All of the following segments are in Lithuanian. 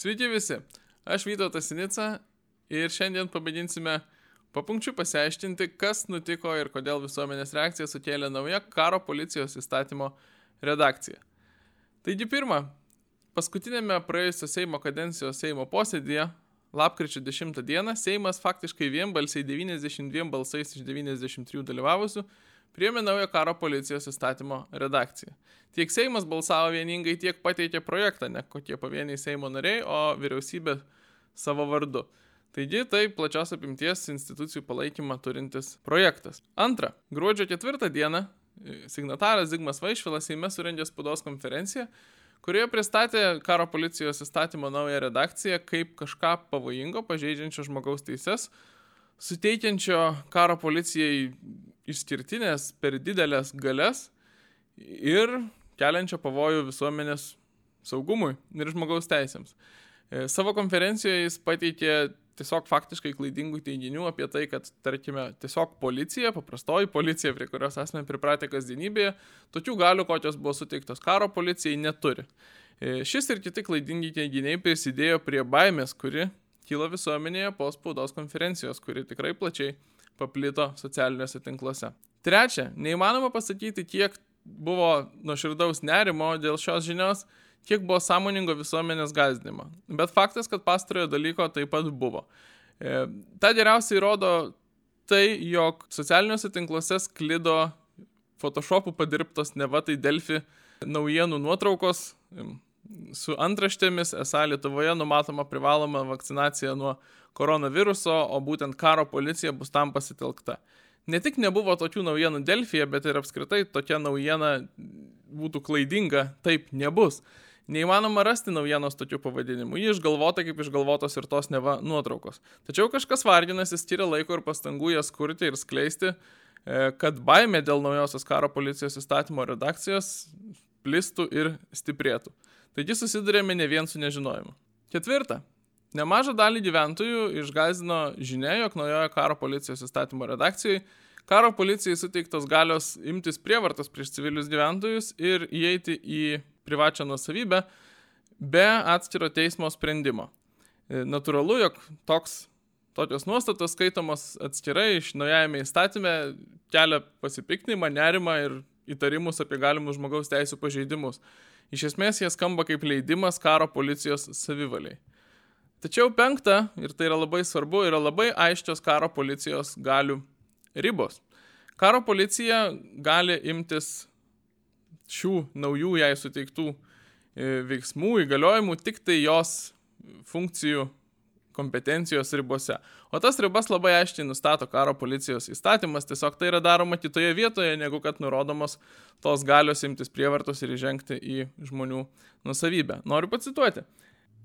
Sveiki visi, aš Vytautas Sinica ir šiandien pamėginsime papunkčių pasiaiškinti, kas nutiko ir kodėl visuomenės reakcija sukėlė nauja karo policijos įstatymo redakcija. Taigi pirma, paskutinėme praėjusio Seimo kadencijos Seimo posėdėje, lapkričio 10 dieną, Seimas faktiškai vienbalsiai 92 balsais iš 93 dalyvavusių priėmė naują karo policijos įstatymo redakciją. Tiek Seimas balsavo vieningai, tiek pateikė projektą, ne kokie pavieniai Seimo nariai, o vyriausybė savo vardu. Taigi tai plačios apimties institucijų palaikymą turintis projektas. Antra, gruodžio ketvirtą dieną e, signataras Zigmas Vaišvilas Seime surengė spaudos konferenciją, kurioje pristatė karo policijos įstatymo naują redakciją kaip kažką pavojingo, pažeidžiančio žmogaus teises, suteikiančio karo policijai išskirtinės per didelės galės ir keliančio pavojų visuomenės saugumui ir žmogaus teisėms. E, savo konferencijoje jis pateikė tiesiog faktiškai klaidingų teiginių apie tai, kad, tarkime, tiesiog policija, paprastoji policija, prie kurios esame pripratę kasdienybėje, tokių galių, kokios buvo suteiktos karo policijai, neturi. E, šis ir kiti klaidingi teiginiai prisidėjo prie baimės, kuri kilo visuomenėje po spaudos konferencijos, kuri tikrai plačiai paplito socialiniuose tinkluose. Trečia, neįmanoma pasakyti, kiek buvo nuoširdaus nerimo dėl šios žinios, kiek buvo sąmoningo visuomenės gazdinimo. Bet faktas, kad pastarojo dalyko taip pat buvo. E, ta geriausiai rodo tai, jog socialiniuose tinkluose sklido Photoshopų padirbtos neva tai Delfi naujienų nuotraukos su antraštėmis, esą Lietuvoje numatoma privaloma vakcinacija nuo koronaviruso, o būtent karo policija bus tam pasitelkta. Ne tik nebuvo tokių naujienų Delfija, bet ir apskritai tokia naujiena būtų klaidinga, taip nebus. Neįmanoma rasti naujienos tokių pavadinimų. Ji išgalvota kaip išgalvotos ir tos neva nuotraukos. Tačiau kažkas varginasi, skiria laiko ir pastangų jas kurti ir skleisti, e, kad baimė dėl naujosios karo policijos įstatymo redakcijos plistų ir stiprėtų. Taigi susidurėme ne vien su nežinojimu. Ketvirta. Nemažą dalį gyventojų išgazino žinia, jog naujojo karo policijos įstatymo redakcijai karo policijai suteiktos galios imtis prievartos prieš civilius gyventojus ir įeiti į privačią nusavybę be atskiro teismo sprendimo. E, natūralu, jog toks, tokios nuostatos skaitomos atskirai iš naujajame įstatyme kelia pasipiktinimą, nerimą ir įtarimus apie galimus žmogaus teisų pažeidimus. Iš esmės jie skamba kaip leidimas karo policijos savivaliai. Tačiau penkta, ir tai yra labai svarbu, yra labai aiškios karo policijos galių ribos. Karo policija gali imtis šių naujų jai suteiktų e, veiksmų, įgaliojimų tik tai jos funkcijų kompetencijos ribose. O tas ribas labai aiškiai nustato karo policijos įstatymas, tiesiog tai yra daroma kitoje vietoje, negu kad nurodomos tos galios imtis prievartos ir įžengti į žmonių nusavybę. Noriu pacituoti.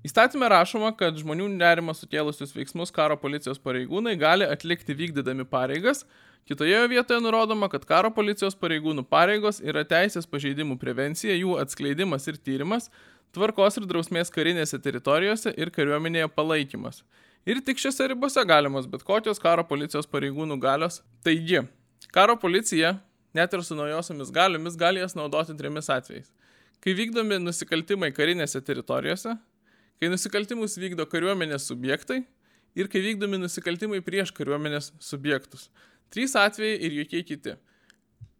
Įstatymė rašoma, kad žmonių nerimą sukėlusius veiksmus karo policijos pareigūnai gali atlikti vykdydami pareigas, kitoje vietoje nurodoma, kad karo policijos pareigūnų pareigos yra teisės pažeidimų prevencija, jų atskleidimas ir tyrimas, tvarkos ir drausmės karinėse teritorijose ir kariuomenėje palaikymas. Ir tik šiose ribose galimos bet kokios karo policijos pareigūnų galios. Taigi, karo policija, net ir su naujosiomis galiomis, gali jas naudoti trimis atvejais. Kai vykdomi nusikaltimai karinėse teritorijose, kai nusikaltimus vykdo kariuomenės subjektai ir kai vykdomi nusikaltimai prieš kariuomenės subjektus. Trys atvejai ir jokie kiti.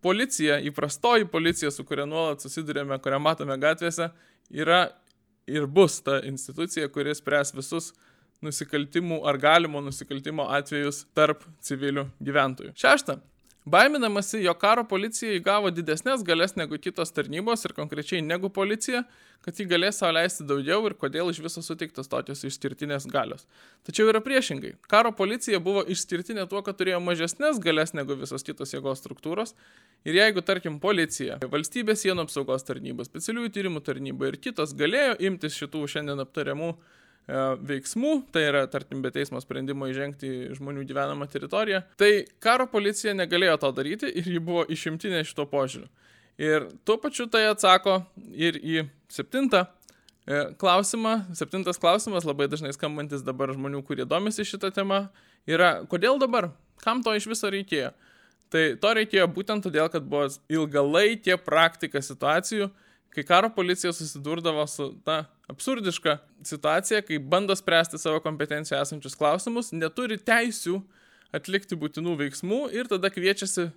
Policija, įprastoji policija, su kuria nuolat susidurėme, kurią matome gatvėse, yra ir bus ta institucija, kuris spręs visus nusikaltimų ar galimo nusikaltimo atvejus tarp civilių gyventojų. Šešta. Baiminamasi, jo karo policija įgavo didesnės galės negu kitos tarnybos ir konkrečiai negu policija, kad ji galės savo leisti daugiau ir kodėl iš viso suteiktos tokios išskirtinės galios. Tačiau yra priešingai. Karo policija buvo išskirtinė tuo, kad turėjo mažesnės galės negu visos kitos jėgos struktūros. Ir jeigu, tarkim, policija, valstybės sienų apsaugos tarnyba, specialiųjų tyrimų tarnyba ir kitos galėjo imtis šitų šiandien aptariamų veiksmų, tai yra, tarkim, be teismo sprendimo įžengti į žmonių gyvenamą teritoriją, tai karo policija negalėjo to daryti ir ji buvo išimtinė šito požiūriu. Ir tuo pačiu tai atsako ir į septintą e, klausimą. Septintas klausimas, labai dažnai skambantis dabar žmonių, kurie domisi šitą temą, yra, kodėl dabar, kam to iš viso reikėjo. Tai to reikėjo būtent todėl, kad buvo ilgalaikė praktika situacijų, kai karo policija susidurdavo su ta absurdiška situacija, kai bando spręsti savo kompetencijoje esančius klausimus, neturi teisių atlikti būtinų veiksmų ir tada kviečiasi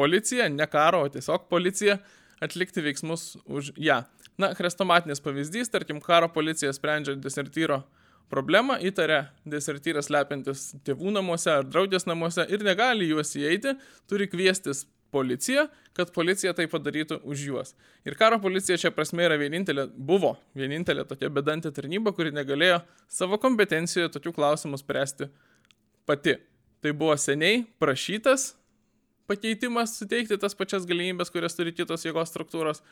policiją, ne karo, o tiesiog policiją atlikti veiksmus už ją. Na, chrestomatinis pavyzdys, tarkim, karo policija sprendžia desertyro problemą, įtaria desertyras lepiantis tėvų namuose ar draudės namuose ir negali juos įeiti, turi kviestis policiją, kad policija tai padarytų už juos. Ir karo policija čia prasme yra vienintelė, buvo vienintelė tokia bedantė tarnyba, kuri negalėjo savo kompetencijoje tokių klausimų spręsti pati. Tai buvo seniai prašytas pakeitimas suteikti tas pačias galimybės, kurias turi kitos jėgos struktūros.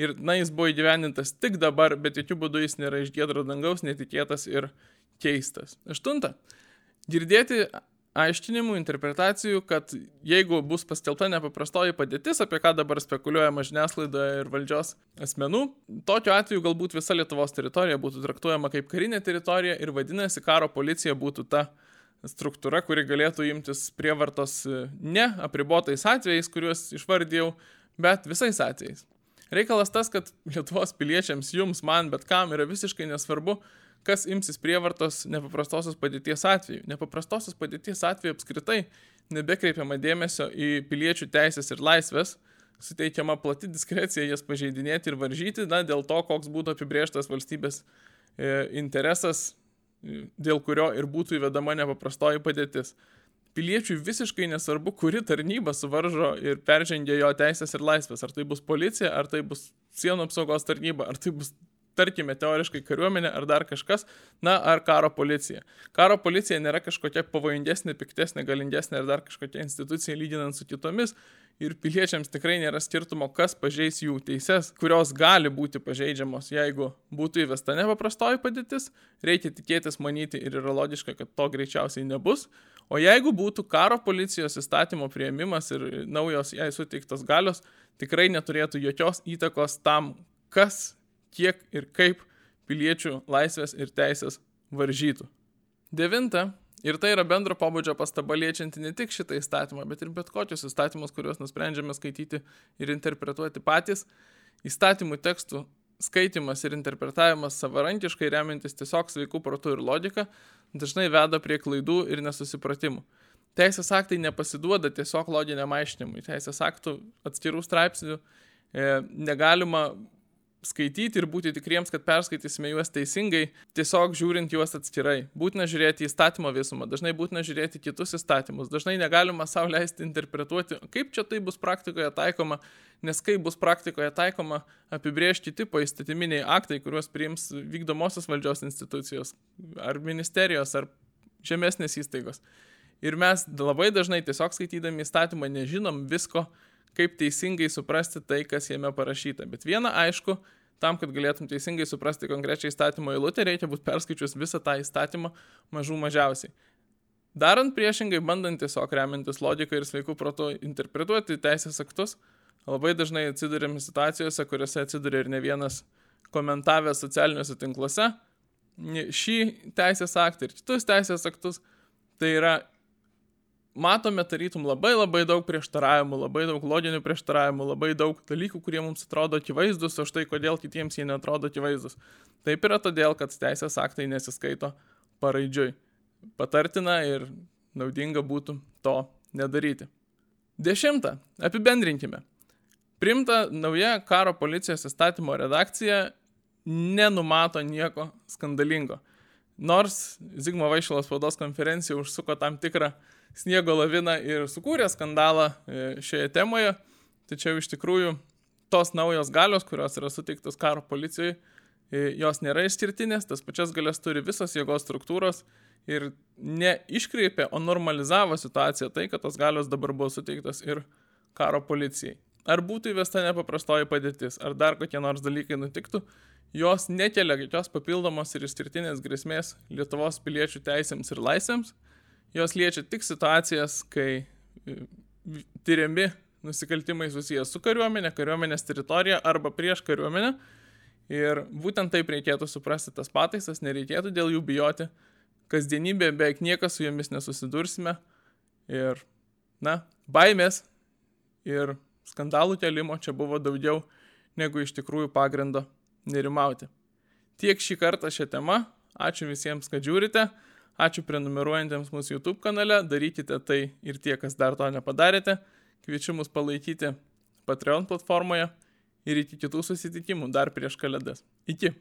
Ir, na, jis buvo įgyvenintas tik dabar, bet jokių būdų jis nėra iš giedro dangaus, netikėtas ir keistas. Aštunta. Girdėti aiškinimų, interpretacijų, kad jeigu bus paskelbta nepaprastoji padėtis, apie ką dabar spekuliuojama žiniasklaidoje ir valdžios asmenų, tokiu atveju galbūt visa Lietuvos teritorija būtų traktuojama kaip karinė teritorija ir vadinasi, karo policija būtų ta struktūra, kuri galėtų imtis prievartos e, ne apribotais atvejais, kuriuos išvardėjau, bet visais atvejais. Reikalas tas, kad Lietuvos piliečiams, jums, man, bet kam yra visiškai nesvarbu, kas imsis prievartos nepaprastosios padėties atveju. Nepaprastosios padėties atveju apskritai nebekreipiama dėmesio į piliečių teisės ir laisvės, suteikiama plati diskrecija jas pažeidinėti ir varžyti, na, dėl to, koks būtų apibrieštas valstybės e, interesas dėl kurio ir būtų įvedama nepaprastoji padėtis. Piliečiui visiškai nesvarbu, kuri tarnyba suvaržo ir peržengia jo teisės ir laisvės. Ar tai bus policija, ar tai bus sienų apsaugos tarnyba, ar tai bus, tarkime, teoriškai kariuomenė, ar dar kažkas, na, ar karo policija. Karo policija nėra kažkokia pavojingesnė, piktesnė, galingesnė ar dar kažkokia institucija lyginant su kitomis ir piliečiams tikrai nėra skirtumo, kas pažeis jų teises, kurios gali būti pažeidžiamos, jeigu būtų įvesta nepaprastoji padėtis, reikia tikėtis, manyti ir yra logiška, kad to greičiausiai nebus. O jeigu būtų karo policijos įstatymo prieimimas ir naujos jai suteiktos galios, tikrai neturėtų jokios įtakos tam, kas, kiek ir kaip piliečių laisvės ir teisės varžytų. Devinta, Ir tai yra bendro pobūdžio pastaba liečianti ne tik šitą įstatymą, bet ir bet kokius įstatymus, kuriuos nusprendžiame skaityti ir interpretuoti patys. Įstatymų tekstų skaitimas ir interpretavimas savarankiškai remiantis tiesiog sveikų protų ir logika dažnai veda prie klaidų ir nesusipratimų. Teisės aktai nepasiduoda tiesiog loginiam aiškinimui. Teisės aktų atskirų straipsnių e, negalima skaityti ir būti tikriems, kad perskaitysime juos teisingai, tiesiog žiūrint juos atskirai. Būtina žiūrėti įstatymo visumą, dažnai būtina žiūrėti kitus įstatymus, dažnai negalima savo leisti interpretuoti, kaip čia tai bus praktikoje taikoma, nes kaip bus praktikoje taikoma apibriežti tipo įstatyminiai aktai, kuriuos priims vykdomosios valdžios institucijos, ar ministerijos, ar žemesnės įstaigos. Ir mes labai dažnai tiesiog skaitydami įstatymą nežinom visko, kaip teisingai suprasti tai, kas jame parašyta. Bet viena aišku, tam, kad galėtum teisingai suprasti konkrečią įstatymo eilutę, reikia būti perskaičius visą tą įstatymą mažų mažiausiai. Darant priešingai, bandant tiesiog remintis logiką ir sveikų protų interpretuoti teisės aktus, labai dažnai atsidurėme situacijose, kuriuose atsiduria ir ne vienas komentavęs socialiniuose tinkluose šį teisės aktą ir kitus teisės aktus. Tai yra matome tarytum labai labai daug prieštaravimų, labai daug loginių prieštaravimų, labai daug dalykų, kurie mums atrodo akivaizdus, o štai kodėl kitiems jie netrodo akivaizdus. Taip yra todėl, kad teisės aktai nesiskaito paraidžiui. Patartina ir naudinga būtų to nedaryti. Dešimta. Apibendrinkime. Primta nauja karo policijos įstatymo redakcija nenumato nieko skandalingo. Nors Zigmo Vaišalas spaudos konferencija užsuko tam tikrą sniego laviną ir sukūrė skandalą e, šioje temoje, tačiau iš tikrųjų tos naujos galios, kurios yra suteiktos karo policijai, e, jos nėra išskirtinės, tas pačias galias turi visos jėgos struktūros ir neiškreipė, o normalizavo situaciją tai, kad tos galios dabar buvo suteiktos ir karo policijai. Ar būtų įvesta nepaprastoji padėtis, ar dar kokie nors dalykai nutiktų, jos nekelia jokios papildomos ir išskirtinės grėsmės Lietuvos piliečių teisėms ir laisvėms, jos liečia tik situacijas, kai e, tyriami nusikaltimai susijęs su kariuomenė, kariuomenės teritorija arba prieš kariuomenę. Ir būtent taip reikėtų suprasti tas pataisas, nereikėtų dėl jų bijoti. Kasdienybė beveik niekas su jomis nesusidursime. Ir, na, baimės ir skandalų kelimo čia buvo daugiau negu iš tikrųjų pagrindo nerimauti. Tiek šį kartą šią temą. Ačiū visiems, kad žiūrite. Ačiū prenumeruojantiems mūsų YouTube kanale. Darykite tai ir tie, kas dar to nepadarėte. Kviečiu mus palaikyti Patreon platformoje ir iki kitų susitikimų dar prieš kalėdas. Iki.